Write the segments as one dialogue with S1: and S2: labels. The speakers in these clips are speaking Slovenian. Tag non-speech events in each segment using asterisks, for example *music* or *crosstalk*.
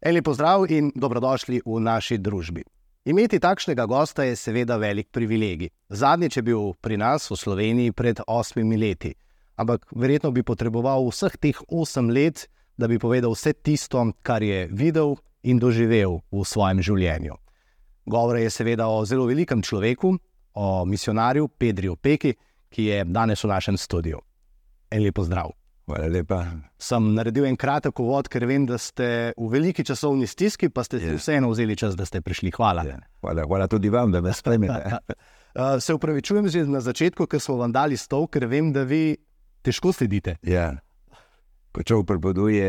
S1: En lep pozdrav in dobrodošli v naši družbi. Imeti takšnega gosta je seveda velik privilegij. Zadnjič je bil pri nas v Sloveniji pred osmimi leti, ampak verjetno bi potreboval vseh teh osem let, da bi povedal vse tisto, kar je videl in doživel v svojem življenju. Govore je seveda o zelo velikem človeku, o misionarju Pedriju Peki, ki je danes v našem studiu. En lep pozdrav.
S2: Hvala lepa.
S1: Sem naredil en kratek uvod, ker vem, da ste v veliki časovni stiski, pa ste si
S2: Ja.
S1: vseeno vzeli čas, da ste prišli. Hvala.
S2: Hvala, hvala tudi vam, da me spremljate.
S1: Uh, *laughs* se upravičujem že na začetku, ker smo vam dali stol, ker vem, da vi težko sedite.
S2: Ja. Ko človek pripoveduje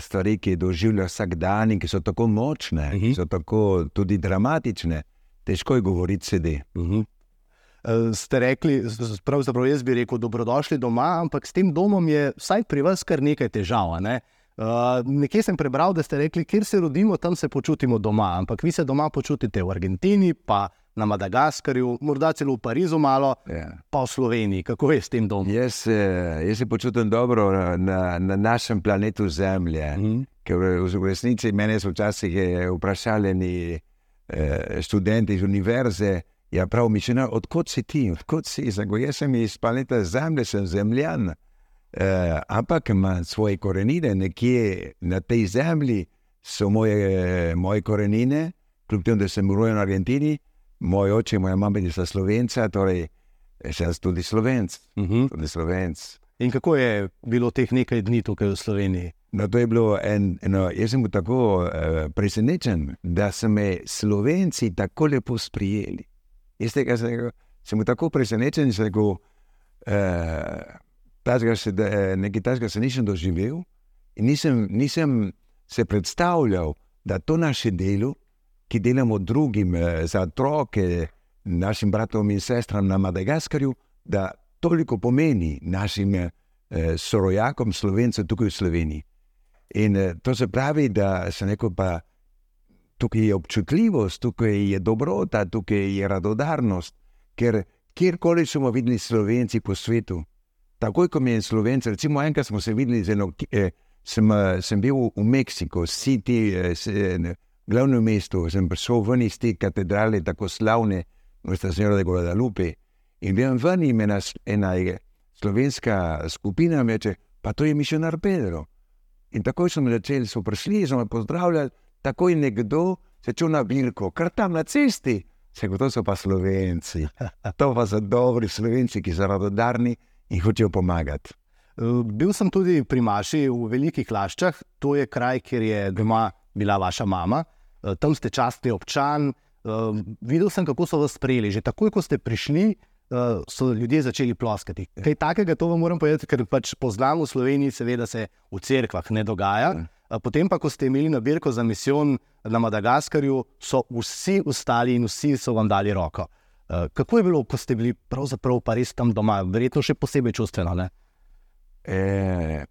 S2: stvari, ki doživlja vsak dan in ki so tako močne,
S1: Mhm.
S2: ki so tako tudi dramatične, težko je govoriti sedi.
S1: Uh -huh. Uh, ste rekli, pravzaprav jaz bi rekel, dobrodošli doma, ampak s tem domom je vsaj pri vas kar nekaj težav. a Ne? Uh, nekje sem prebral, da ste rekli, kjer se rodimo, tam se počutimo doma. Ampak vi se doma počutite v Argentini, pa na Madagaskarju, morda celo v Parizu, malo,
S2: Ja.
S1: pa v Sloveniji. Kako je s tem domom?
S2: Jaz, eh, jaz se počutim dobro na, na, na našem planetu Zemlje.
S1: Mhm.
S2: Ker v v resnici mene so včasih eh, vprašali eh, študenti iz univerze, ja, prav, mišljenja, odkot si ti, odkot si? Zago, jaz sem iz planeta Zemlje, sem zemljan. Eh, ampak imam svoje korenine, nekje na tej zemlji so moje, moje korenine, kljub temu, da sem rojen v Argentini, moj oče in moja mama sta slovenca, torej sem tudi slovenc.
S1: Uh -huh.
S2: Tudi slovenc.
S1: In kako je bilo teh nekaj dni tukaj v Sloveniji?
S2: No, to je bilo en, eno, jaz sem bil tako uh, presenečen, da so me Slovenci tako lepo sprijeli. Jaz tega sem, rekel, sem bil tako presenečen, da sem rekel, tajega se, da, eh, nekaj takega se nisem doživel in nisem, nisem se predstavljal, da to naše delo, ki delamo drugim eh, za otroke, našim bratom in sestram na Madagaskarju, da toliko pomeni našim eh, sorojakom, slovencem tukaj v Sloveniji. In eh, to se pravi, da se neko pa tukaj je občutljivost, tukaj je dobrota, tukaj je radodarnost, ker kjerkoli smo videli Slovenci po svetu, takoj ko mi je Slovenc, recimo enkrat smo se videli z eno, eh, sem, eh, sem bil v Mexiku, City, eh, eh, ne, glavnem mestu, sem prišel ven iz te katedrale, tako slavne, Nostra Senjora de Guadalupe. In vem ven in ena, ena slovenska skupina mi reče, pa to je misionar Pedro. In takoj smo začeli, so prišli, so me pozdravljali, takoj nekdo se čuva na bilko, kar tam na cesti. Se kot so pa slovenci. *laughs* To pa so dobri slovenci, ki so radodarni in hočejo pomagati.
S1: Uh, Bil sem tudi pri Maši v Velikih Laščah, to je kraj, kjer je doma bila vaša mama, Uh, tam ste častni občan. Uh, Videl sem, kako so vas sprejeli. Že takoj, ko ste prišli, so ljudje začeli ploskati. Kaj takega, to vam moram povedati, ker pač poznam v Sloveniji, seveda se v cerkvah ne dogaja. Uh, Potem pa, ko ste imeli nabirko za misijon na Madagaskarju, so vsi ustali in vsi so vam dali roko. Uh, Kako je bilo, ko ste bili pravzaprav pa res tam doma, verjetno še posebej čustveno? Ne?
S2: E,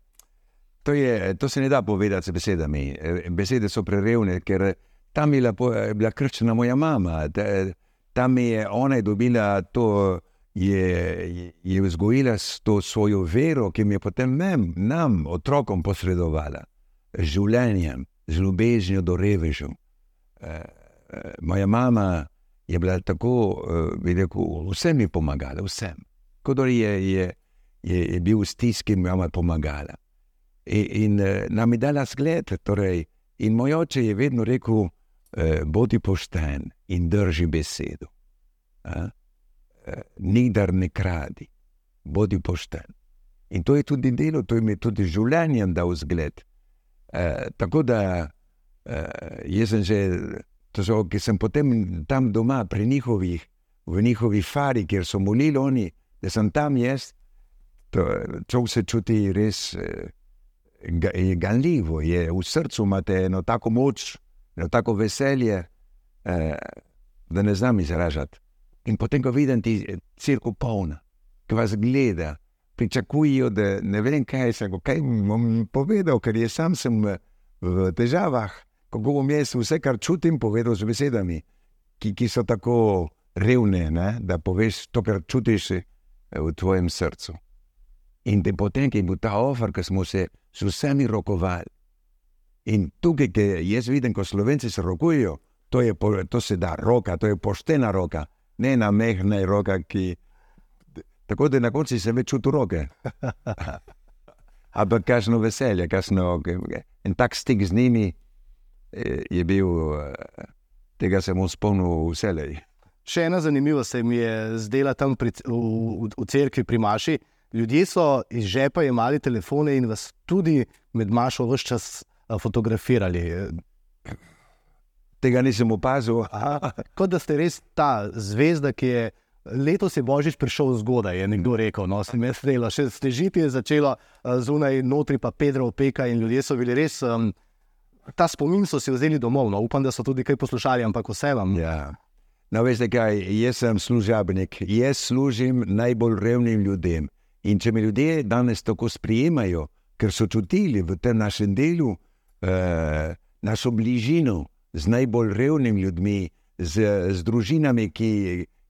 S2: to, je, to se ne da povedati z besedami. Besede so prerevne, ker tam je bila, po- je bila krščena moja mama. Ta- Tam je ona je dobila to, je- je vzgojila s to svojo vero, ki mi je potem mem, nam, otrokom, posredovala. Z življenjem, z ljubeznijo do revežev. E, e, moja mama je bila tako, e, bi rekel, vsem je pomagala, vsem. Kodor je, je, je, je bil v stiski, mi je mama pomagala. In, in eh, nam je dala zgled, torej, in moj oče je vedno rekel, eh, bodi pošten in drži besedo. Eh, Nikdar ne kradi, bodi pošten. In to je tudi delo, to je mi tudi življenjem dal zgled. Eh, tako da eh, jaz sem že, to so, ki sem potem tam doma pri njihovih, v njihovi fari, kjer so molili oni, da sem tam jaz, to, človek se čuti res eh, ga- je ganljivo, je v srcu imate eno tako moč, eno tako veselje, eh, da ne znam izražati. In potem, ko vidim ti crkvo polna, ki vas gleda, pričakujejo, da ne vem, kaj se bo, kaj bom povedal, ker jaz sam sem v- težavah, kako bom jaz vse, kar čutim, povedal z besedami, ki, ki so tako revne, ne? da poveš to, kar čutiš eh, v tvojem srcu. In te potem, ki je bil ta ofar, ki smo se z vsemi rokovali. In tukaj, ki jaz vidim, ko slovenci se rokujejo, to, je, to se da roka, to je poštena roka, ne na mehne roke, ki. Tako da na koncu se več čuti roke. Ampak kakšno veselje, kakšno. In tak stik z njimi eh, je bil, eh, tega se bom spomnil vselej.
S1: Še ena zanimiva se mi je zdela tam pri, v, v, v cerkvi pri Maši. Ljudje so iz žepa imeli telefone in vas tudi med Mašo vse čas fotografirali.
S2: Tega nisem opazil.
S1: Kot da ste res ta zvezda, ki je letos je Božič prišel zgodaj, je nekdo rekel. No, se mi je zdelo, še stežiti je začelo zunaj, notri pa Pedro opeka in ljudje so bili res. Um, ta spomin so si vzeli domov, no, upam, da so tudi kaj poslušali, ampak vse vam.
S2: Ja. No, veste kaj, jaz sem služabnik, jaz služim najbolj revnim ljudem. In če me ljudje danes tako sprijemajo, ker so čutili v tem našem delu eh, našo bližino z najbolj revnimi ljudmi, z, z družinami, ki,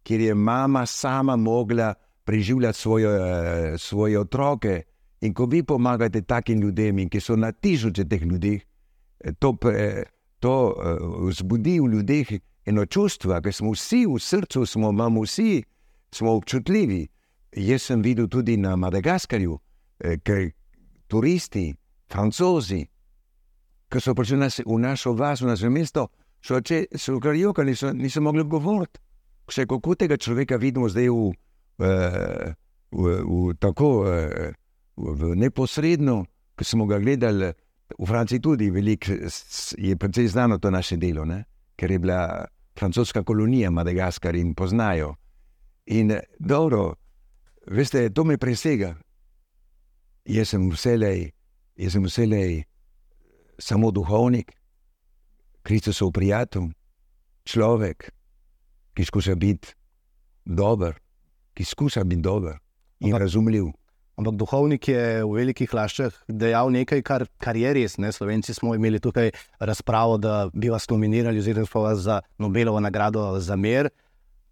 S2: kjer je mama sama mogla preživljati svoje, eh, svoje otroke. In ko vi pomagate takim ljudem, ki so na tisoče teh ljudi, eh, to, eh, to vzbudi v ljudeh eno čustvo, ki smo vsi v srcu, smo, imamo vsi, smo občutljivi. Jaz sem videl tudi na Madagaskarju, ker turisti, francozi, ki so prišli nas, v našo vas, v naše mesto, so kar jokali, niso, niso mogli govoriti. Še kako tega človeka vidimo zdaj v, v, v, v tako v, v neposredno, ki smo ga gledali. V Franciji tudi velik, je precej znano to naše delo, ne? ker je bila francoska kolonija Madagaskar in poznajo. In dobro, veste, to me presega. Jaz sem vselej, jaz sem vselej samo duhovnik, Kristusov prijatelj, človek, ki skuša biti dober, ki skuša biti dober in ampak, razumljiv.
S1: Ampak duhovnik je v velikih laščah dejal nekaj, kar, kar je res. Ne? Slovenci smo imeli tukaj razpravo, da bi vas nominirali, oziroma pa vas za Nobelovo nagrado za mir.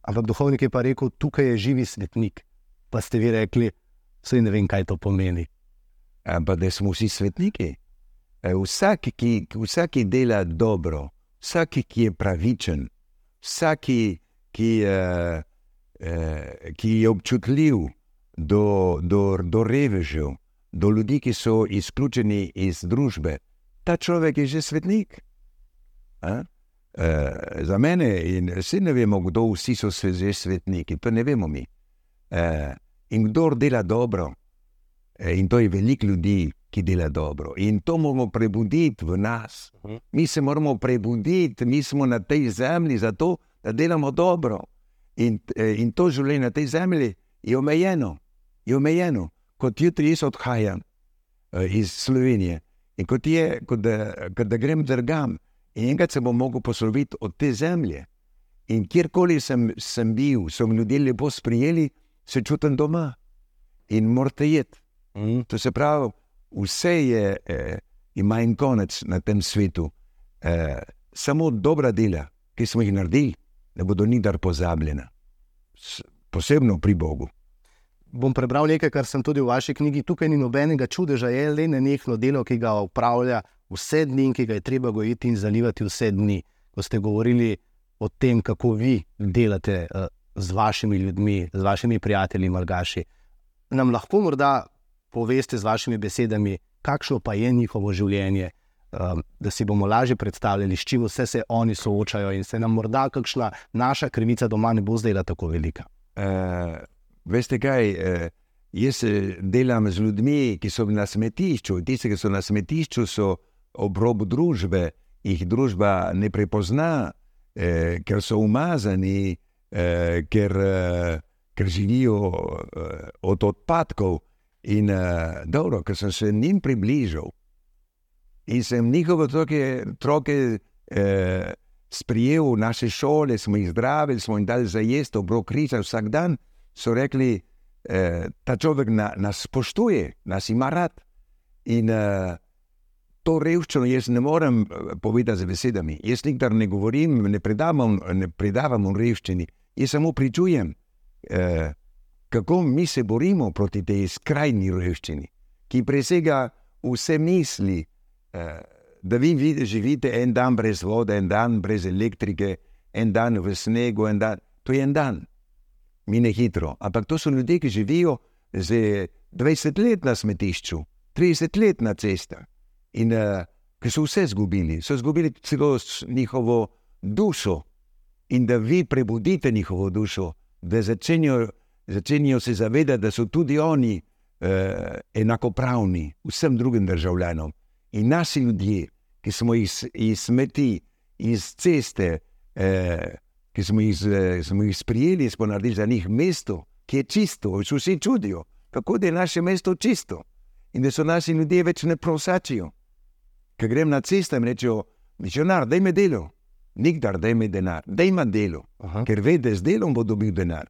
S1: Ampak duhovnik je pa rekel, tukaj je živi svetnik. Pa ste vi rekli, vse ne vem, kaj to pomeni.
S2: Ampak da smo vsi svetniki. Vsak, ki, vsak, ki dela dobro, vsak, ki je pravičen, vsak, ki, uh, uh, ki je občutljiv do, do, do revežev, do ljudi, ki so izključeni iz družbe. Ta človek je že svetnik. E, za mene in vsi ne vemo, kdo vsi so se že svetniki, to ne vemo mi. E, in kdo dela dobro, e, in to je veliko ljudi, ki dela dobro. In to moramo prebuditi v nas. Mhm. Mi se moramo prebuditi, mi smo na tej zemlji zato, da delamo dobro. In, in to življenje na tej zemlji je omejeno je omejeno, kot jutri jaz odhajam uh, iz Slovenije in kot je, kot da, kot da grem drugam in enkrat se bom mogel posloviti od te zemlje. In kjerkoli sem, sem bil, so mi ljudje lepo sprijeli, se čutim doma in morate jeti. Mm. To se pravi, vse je, eh, ima en konec na tem svetu. Eh, samo dobra dela, ki smo jih naredili, ne bodo nikdar pozabljena, posebno pri Bogu
S1: bom prebral nekaj, kar sem tudi v vaši knjigi. Tukaj ni nobenega čudeža, je le nenehno delo, ki ga upravlja vse dni in ki ga je treba gojiti in zalivati vse dni. Ko ste govorili o tem, kako vi delate uh, z vašimi ljudmi, z vašimi prijatelji, malgaši, nam lahko morda poveste z vašimi besedami, kakšno pa je njihovo življenje. Um, da si bomo lažje predstavljali, s čim vse se oni soočajo, in se nam morda kakšna naša krivica doma ne bo zdela tako velika.
S2: Uh, Veste kaj, eh, jaz delam z ljudmi, ki so na smetišču. Tisti, ki so na smetišču, so ob robu družbe, jih družba ne prepozna, eh, ker so umazani, eh, ker, ker živijo od odpadkov. In dobro, ker sem se njim približal in sem njihove otroke eh, sprijel v naše šole, smo jih zdravili, smo jim dali za jesti, obrok križa vsak dan so rekli, eh, ta človek na, nas spoštuje, nas ima rad. In eh, to revščino jaz ne morem eh, povedati z besedami. Jaz nikdar ne govorim, ne predavam, ne predavam o revščini. Jaz samo pričujem, eh, kako mi se borimo proti tej skrajni revščini, ki presega vse misli. Eh, da vi vidite, živite en dan brez vode, en dan brez elektrike, en dan v snegu, en dan. To je en dan, mine hitro. Ampak to so ljudje, ki živijo že 20 let na smetišču, 30 let na cestah in uh, ki so vse izgubili, so izgubili celo njihovo dušo. In da vi prebudite njihovo dušo, da začenjajo, začenjajo se zavedati, da so tudi oni eh, enakopravni vsem drugim državljanom. In naši ljudje, ki smo jih iz smeti, iz ceste, eh, ki smo jih, eh, smo jih sprijeli, smo naredili za njih mesto, ki je čisto, vsi čudijo, kako je naše mesto čisto in da so naši ljudje več ne prosačijo. Ker grem na cesto in rečejo, misionar, da ime delo, nikdar da ime denar, da ima delo, Aha. ker ve, da z delom bo dobil denar.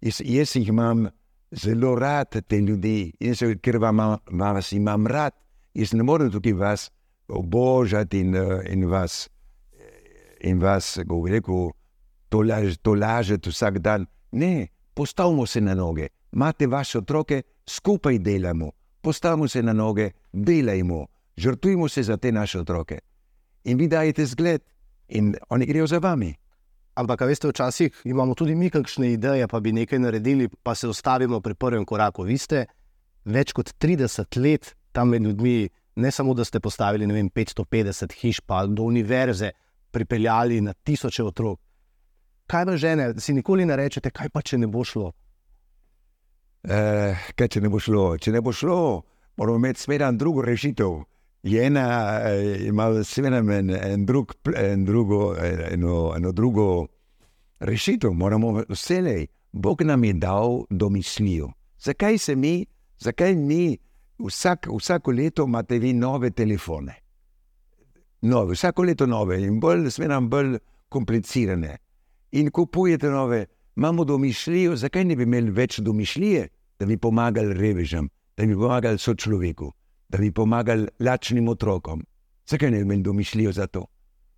S2: Jaz, jaz jih imam zelo rad, te ljudi, jaz, ker vam, vas imam rad, jaz ne morem tukaj vas obožati in, in vas, in vas, kako rekel, to, laž, to lažete vsak dan. Ne, postavimo se na noge, imate vaše otroke, skupaj delamo, postavimo se na noge, delajmo, žrtvujmo se za te naše otroke. In vi dajete zgled, in oni grejo za vami.
S1: Ampak, veste, včasih imamo tudi mi kakšne ideje, pa bi nekaj naredili, pa se ustavimo pri prvem koraku. Vi ste več kot 30 let tam med ljudmi, ne samo da ste postavili vem, 550 hiš, pa do univerze pripeljali na tisoče otrok. Kaj pa žene, da si nikoli ne rečete, kaj pa če ne bo šlo?
S2: Eh, kaj če ne bo šlo? Če ne bo šlo, moramo imeti smer drugo rešitev. Je ena, eh, ima seveda en, en, drug, en drugo, eno, eno drugo rešitev. Moramo vselej, Bog nam je dal domislijo. Zakaj se mi, zakaj mi, vsak, vsako leto imate vi nove telefone? Nove, vsako leto nove in bolj, seveda, bolj komplicirane. In kupujete nove, imamo domišljijo, zakaj ne bi imeli več domišljije, da bi pomagali revežem, da bi pomagali sočloveku, da bi pomagali lačnim otrokom. Zakaj ne bi imeli domišljijo za to?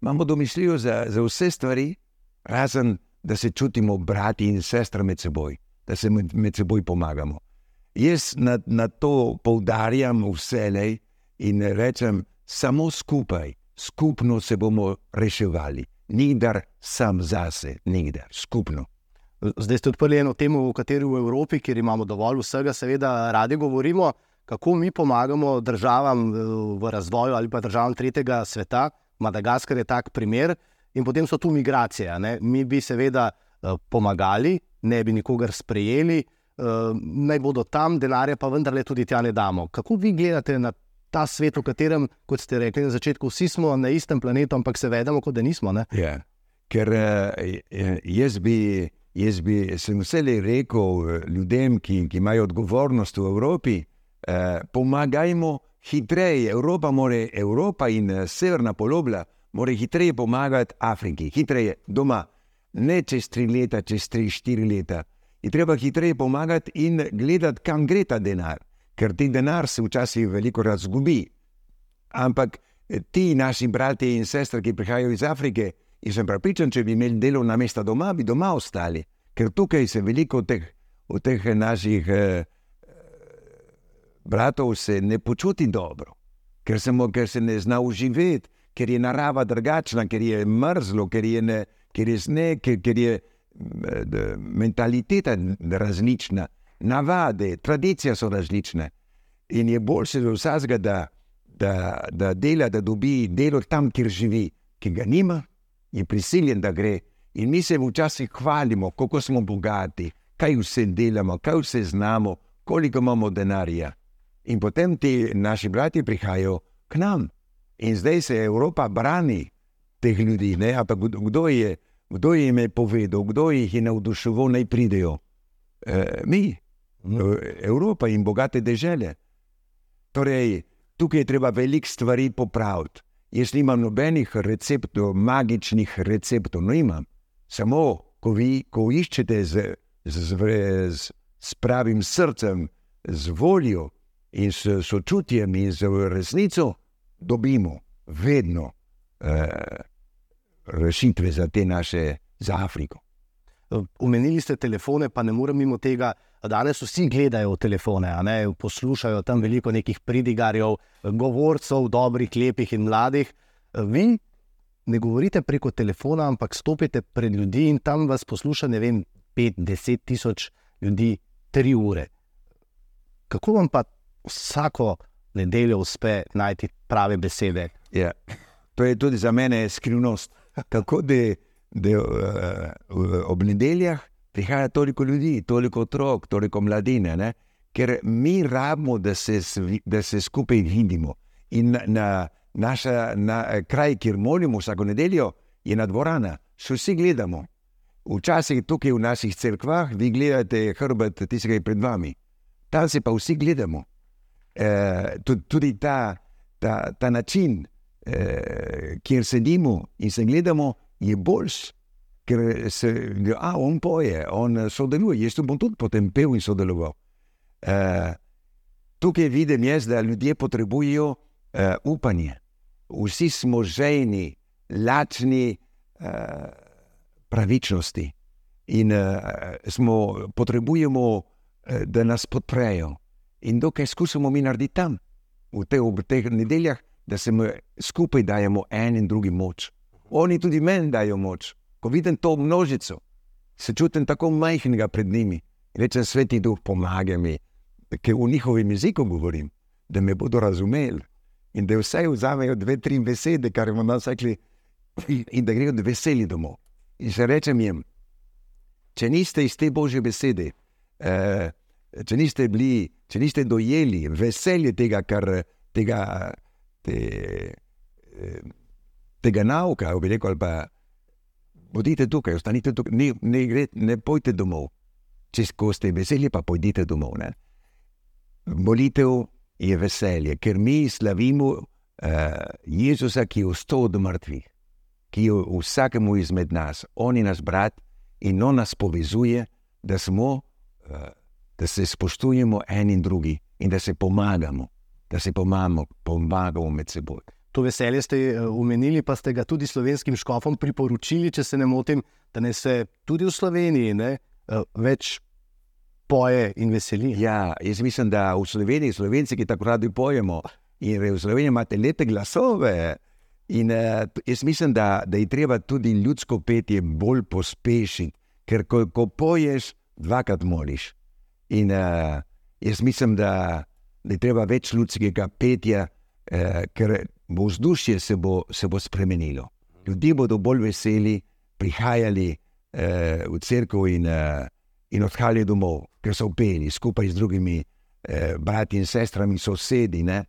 S2: Imamo domišljijo za, za vse stvari, razen da se čutimo brati in sestre med seboj, da se med, med seboj pomagamo. Jaz na, na to poudarjam vselej in rečem, samo skupaj, skupno se bomo reševali, nikdar sam zase, nikdar skupno.
S1: Zdaj ste odprli eno temo, v kateri v Evropi, kjer imamo dovolj vsega, seveda radi govorimo, kako mi pomagamo državam v razvoju ali pa državam tretjega sveta. Madagaskar je tak primer, in potem so tu migracije. Ne? Mi bi seveda eh, pomagali, ne bi nikogar sprejeli, naj bodo tam, denarje pa vendarle tudi tja ne damo. Kako vi gledate na ta svet, v katerem, kot ste rekli na začetku, vsi smo na istem planetu, ampak se vedemo, kot da nismo?
S2: Ja, ker jaz bi. Jaz bi sem vselej rekel eh, ljudem, ki, ki imajo odgovornost v Evropi, eh, pomagajmo hitreje. Evropa, more, Evropa in severna polobla morajo hitreje pomagati Afriki, hitreje doma, ne čez tri leta, čez tri, štiri leta. Je treba hitreje pomagati in gledati, kam gre ta denar, ker ti denar se včasih veliko razgubi. Ampak eh, ti naši bratje in sestre, ki prihajajo iz Afrike, In sem pripričan, če bi imeli delovna mesta doma, bi doma ostali, ker tukaj se veliko teh, od teh naših eh, bratov ne počuti dobro, ker se, mo, ker se ne zna uživati, ker je narava drugačna, ker je mrzlo, ker je, ne, ker je sneg, ker, ker je mentaliteta različna, navade, tradicije so različne. In je boljše za vsakega, da, da, da dela, da dobi delo tam, kjer živi, ki ga nima je prisiljen, da gre. In mi se včasih hvalimo, kako smo bogati, kaj vse delamo, kaj vse znamo, koliko imamo denarja. In potem ti naši bratje prihajajo k nam. In zdaj se Evropa brani teh ljudi. Ne? Ampak kdo je, kdo jim je povedal, kdo jih je navduševal, naj pridejo? E, mi, mhm. Evropa in bogate države. Torej, tukaj je treba veliko stvari popraviti. Jaz nimam nobenih receptov, magičnih receptov, no imam. Samo, ko vi ko iščete z, z, z, z pravim srcem, z voljo in s sočutjem in z resnico, dobimo vedno eh, rešitve za te naše, za Afriko.
S1: Umenili ste telefone, pa ne morem mimo tega. danes vsi gledajo v telefone, poslušajo tam veliko nekih pridigarjev, govorcev, dobrih, lepih in mladih. Vi ne govorite preko telefona, ampak stopite pred ljudi in tam vas posluša, ne vem, 5-10 tisoč ljudi, tri ure. Kako vam pa vsako nedeljo uspe najti prave besede?
S2: Ja. To je tudi za mene skrivnost. Kako da, uh, ob nedeljah prihaja toliko ljudi, toliko otrok, toliko mladine, ne? ker mi rabimo, da se, da se skupaj vidimo. In na, na naša na, kraj, kjer molimo vsako nedeljo, je na dvorana, še vsi gledamo. Včasih tukaj v naših crkvah, vi gledate hrbet tistega pred vami, tam se pa vsi gledamo. E, tudi ta, ta, ta način, e, kjer sedimo in se gledamo, je boljši ker se a, on poje, on sodeluje. Jaz bom tudi potem pel in sodeloval. Uh, tukaj vidim, jaz, da ljudje potrebujejo uh, upanje. Vsi smo žejni, lačni uh, pravičnosti in uh, smo, potrebujemo, uh, da nas podprejo. In dokaj skušamo mi narediti tam, v, te, v teh nedeljah, da se skupaj dajemo en in drugi moč. Oni tudi meni dajo moč ko vidim to množico, se čutim tako majhnega pred njimi. Rečem, sveti duh, pomagaj mi, ker v njihovem jeziku govorim, da me bodo razumeli in da vse vzamejo dve, tri besede, kar jim danes rekli, in da grejo veseli domov. In se rečem jim, če niste iz te božje besede, eh, če niste bili, če niste dojeli veselje tega, kar tega, te, eh, tega nauka, bi rekel, ali pa bodite tukaj, ostanite tukaj, ne, ne, gre, ne pojte domov. Če ste veseli, pa pojdite domov. Ne? Molitev je veselje, ker mi slavimo uh, Jezusa, ki je vstal od mrtvih, ki je vsakemu izmed nas, on je naš brat in on nas povezuje, da, smo, uh, da se spoštujemo en in drugi in da se pomagamo, da se pomagamo, pomagamo med seboj.
S1: To veselje ste eh, pa ste ga tudi slovenskim škofom priporočili, če se ne motim, da ne se tudi v Sloveniji ne, eh, več poje in veseli.
S2: Ja, jaz mislim, da v Sloveniji, slovenci, ki tako radi pojemo, in v Sloveniji imate lepe glasove. In uh, jaz mislim, da, da je treba tudi ljudsko petje bolj pospešiti, ker ko, ko poješ, dvakrat moliš. In uh, jaz mislim, da, da je treba več ljudskega petja, uh, ker bo vzdušje se bo, se bo spremenilo. Ljudje bodo bolj veseli, prihajali eh, v crkvu in, eh, in odhajali domov, ker so upeli skupaj z drugimi eh, brati in sestrami, sosedi. Ne?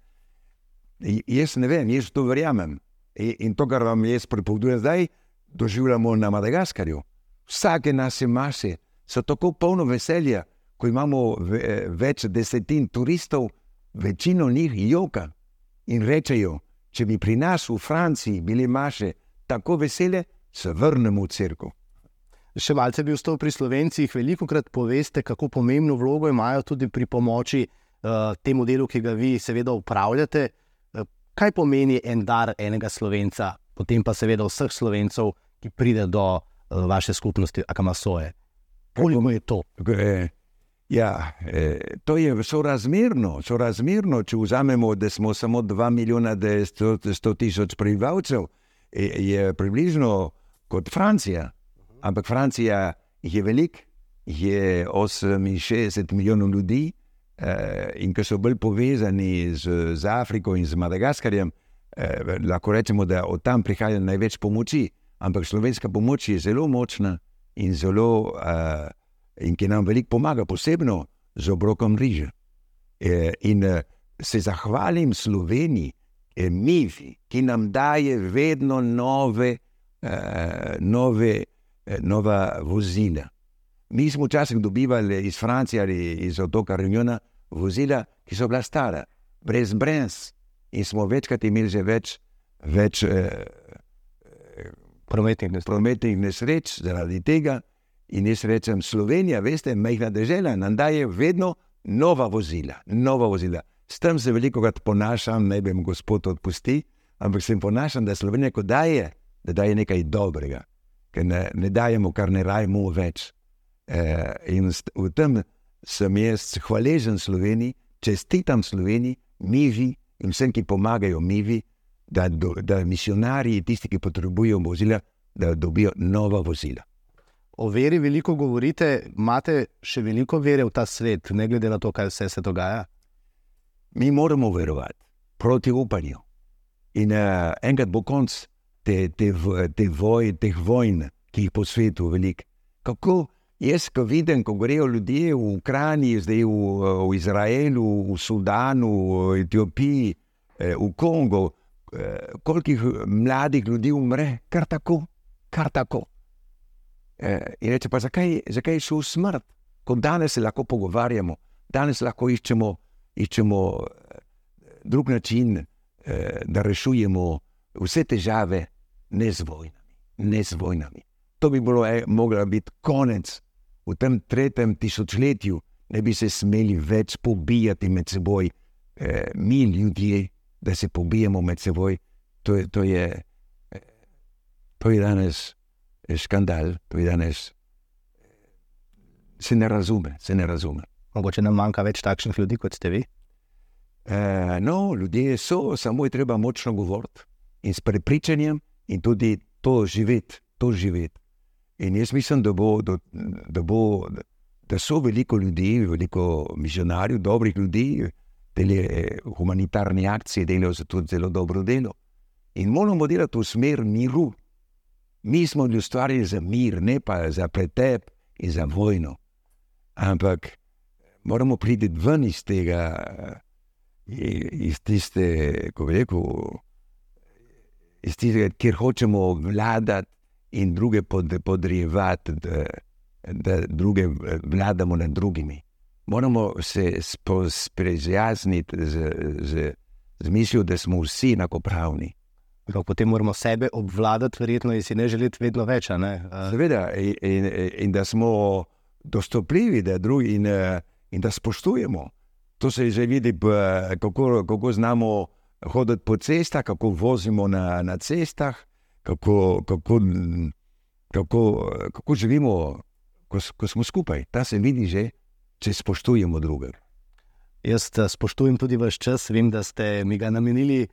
S2: Jaz ne vem, jaz to verjamem. In, in to, kar vam jaz pripovedujem zdaj, doživljamo na Madagaskarju. Vsake naše mase so tako polno veselja, ko imamo več desetin turistov, večino njih joka in rečejo, če bi pri nas v Franciji bili maše tako vesele, se vrnemo v crkvu.
S1: Še malce bi ostal pri slovencih. Veliko krat poveste, kako pomembno vlogo imajo tudi pri pomoči uh, temu delu, ki ga vi seveda upravljate. Uh, kaj pomeni en dar enega slovenca, potem pa seveda vseh slovencev, ki pride do uh, vaše skupnosti, Akamasoje? Koliko je to?
S2: Okay. Ja, eh, to je sorazmerno, sorazmerno, če vzamemo, da smo samo 2 milijona 100 tisoč prebivalcev, je približno kot Francija. Ampak Francija je velik, je 68 milijonov ljudi eh, in ki so bolj povezani z, z Afriko in z Madagaskarjem, eh, lahko rečemo, da od tam prihaja največ pomoči. Ampak slovenska pomoč je zelo močna in zelo. Eh, in ki nam veliko pomaga, posebno z obrokom riža. E, in e, se zahvalim Sloveniji, e, MIFI, ki nam daje vedno nove, nove, nova vozila. Mi smo včasih dobivali iz Francije ali iz otoka Renjona vozila, ki so bila stara, brez brez, in smo večkrat imeli že več. več e, Prometnih nesreč zaradi tega, In jaz rečem, Slovenija, veste, majhna država, nam daje vedno nova vozila, nova vozila. S tem se veliko krat ponašam, ne vem, gospod odpusti, ampak se ponašam, da Slovenija kot daje, da daje nekaj dobrega, ker ne, ne dajemo, kar ne rajmo več. E, in v tem sem jaz hvaležen Sloveniji, čestitam Sloveniji, Mivi in vsem, ki pomagajo Mivi, da, do, da misionarji, tisti, ki potrebujejo vozila, da dobijo nova vozila.
S1: O veri veliko govorite, imate še veliko vere v ta svet, ne glede na to, kaj vse se dogaja.
S2: Mi moramo verovati proti upanju. In uh, enkrat bo konc te, te, te voj, teh vojn, ki jih po svetu veliko. Kako jaz, ko vidim, ko grejo ljudje v Ukrajini, zdaj v, v Izraelu, v Sudanu, v Etiopiji, eh, v Kongu, eh, koliko mladih ljudi umre, kar tako, kar tako. Eh, in reče pa, zakaj, zakaj so v smrt, ko danes se lahko pogovarjamo, danes lahko iščemo, iščemo eh, drug način, eh, da rešujemo vse težave, ne z vojnami. Ne z vojnami. To bi bilo, eh, moglo biti konec v tem tretjem tisočletju, ne bi se smeli več pobijati med seboj, eh, mi ljudje, da se pobijemo med seboj. To je, to je, eh, to je danes škandal, to je danes. Se ne razume, se ne razume.
S1: Mogoče nam manjka več takšnih ljudi kot ste vi.
S2: E, no, ljudje so, samo je treba močno govoriti in s prepričanjem, in tudi to živeti, to živeti. In jaz mislim, da, bo, da, da, bo, da so veliko ljudi, veliko misionarjev, dobrih ljudi, delajo humanitarne akcije, delajo za to zelo dobro delo. In moramo delati v smer miru, Mi smo bili ustvarjeni za mir, ne pa za pretep in za vojno. Ampak moramo priti ven iz tega, iz tiste, kako rekel, iz tistega, kjer hočemo vladati in druge pod, podrejevati, da, da druge vladamo nad drugimi. Moramo se sprijazniti z, z, z mislijo, da smo vsi enakopravni.
S1: Ampak potem moramo sebe obvladati, verjetno, in si ne želeti vedno več.
S2: Seveda, in, in, in da smo dostopljivi, da, drugi, in, in da spoštujemo. To se že vidi, kako, kako znamo hoditi po cestah, kako vozimo na, na cestah, kako, kako, kako, kako živimo, ko, ko smo skupaj. Ta se vidi že, če spoštujemo drugega.
S1: Jaz eh, spoštujem tudi vaš čas, vem, da ste mi ga namenili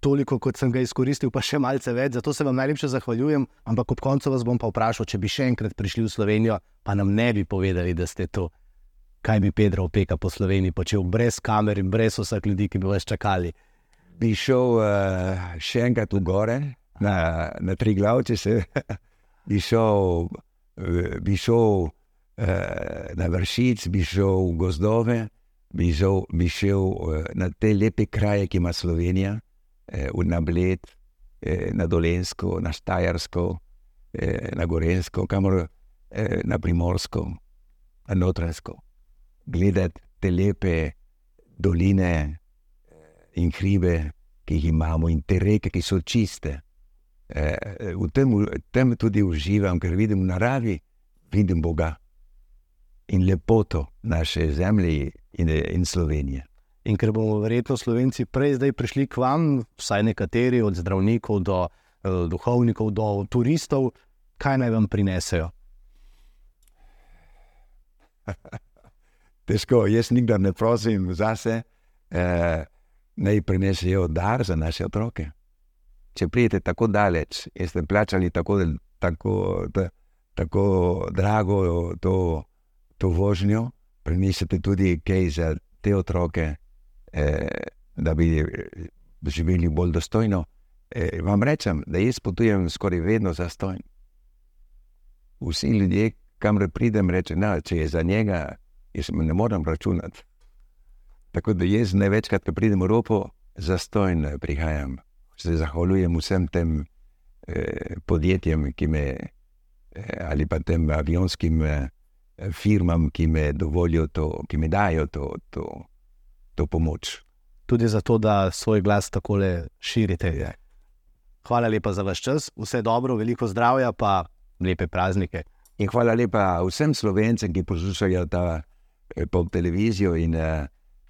S1: toliko, kot sem ga izkoristil, pa še malce več. Zato se vam najlepše zahvaljujem. Ampak ob koncu vas bom pa vprašal, če bi še enkrat prišli v Slovenijo, pa nam ne bi povedali, da ste to. Kaj bi Pedro opeka po Sloveniji počel, brez kamer in brez vseh ljudi, ki bi vas čakali?
S2: Bi šel uh, še enkrat v gore, na, na tri glavče, se *laughs* bi šel, uh, bi šel uh, na vršic, bi šel v gozdove, bi šel, bi šel uh, na te lepe kraje, ki ima Slovenija eh, na Bled, eh, na Dolensko, na Štajersko, eh, na Gorensko, kamor eh, na Primorsko, na Notransko. Gledati te lepe doline eh, in hribe, ki jih imamo, in te reke, ki so čiste. Eh, v tem, tem tudi uživam, ker vidim v naravi, vidim Boga in lepoto naše zemlje in, in Slovenije.
S1: In ker bomo verjetno Slovenci prej zdaj prišli k vam, vsaj nekateri od zdravnikov do uh, duhovnikov, do turistov, kaj naj vam prinesejo? *laughs*
S2: Težko, jaz nikdar ne prosim za se, eh, naj prinesejo dar za naše otroke. Če pridete tako daleč in ste plačali tako, tako, tako drago to, to vožnjo, prinesete tudi kaj za te otroke eh, da bi živeli bolj dostojno. Eh, vam rečem, da jaz potujem skoraj vedno za stojn. Vsi ljudje, kamor pridem, rečejo, da če je za njega, jaz ne morem računati. Tako da jaz največkrat, ko pridem v Evropo, za stojn prihajam. Se zahvaljujem vsem tem eh, podjetjem, ki me eh, ali pa tem avionskim eh, firmam, ki me dovolijo to, ki me dajo to. to to pomoč.
S1: Tudi zato, da svoj glas tako širite. Je. Hvala lepa za vaš čas, vse dobro, veliko zdravja, pa lepe praznike.
S2: In hvala lepa vsem slovencem, ki poslušajo ta eh, televizijo. In, eh,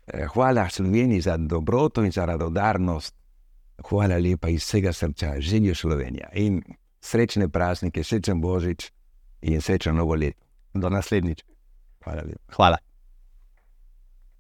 S2: eh, hvala Sloveniji za dobroto in za radodarnost. Hvala lepa iz vsega srca, želijo Slovenija. In srečne praznike, srečen Božič in srečen novo leto.
S1: Do naslednjič.
S2: Hvala lepa.
S1: Hvala.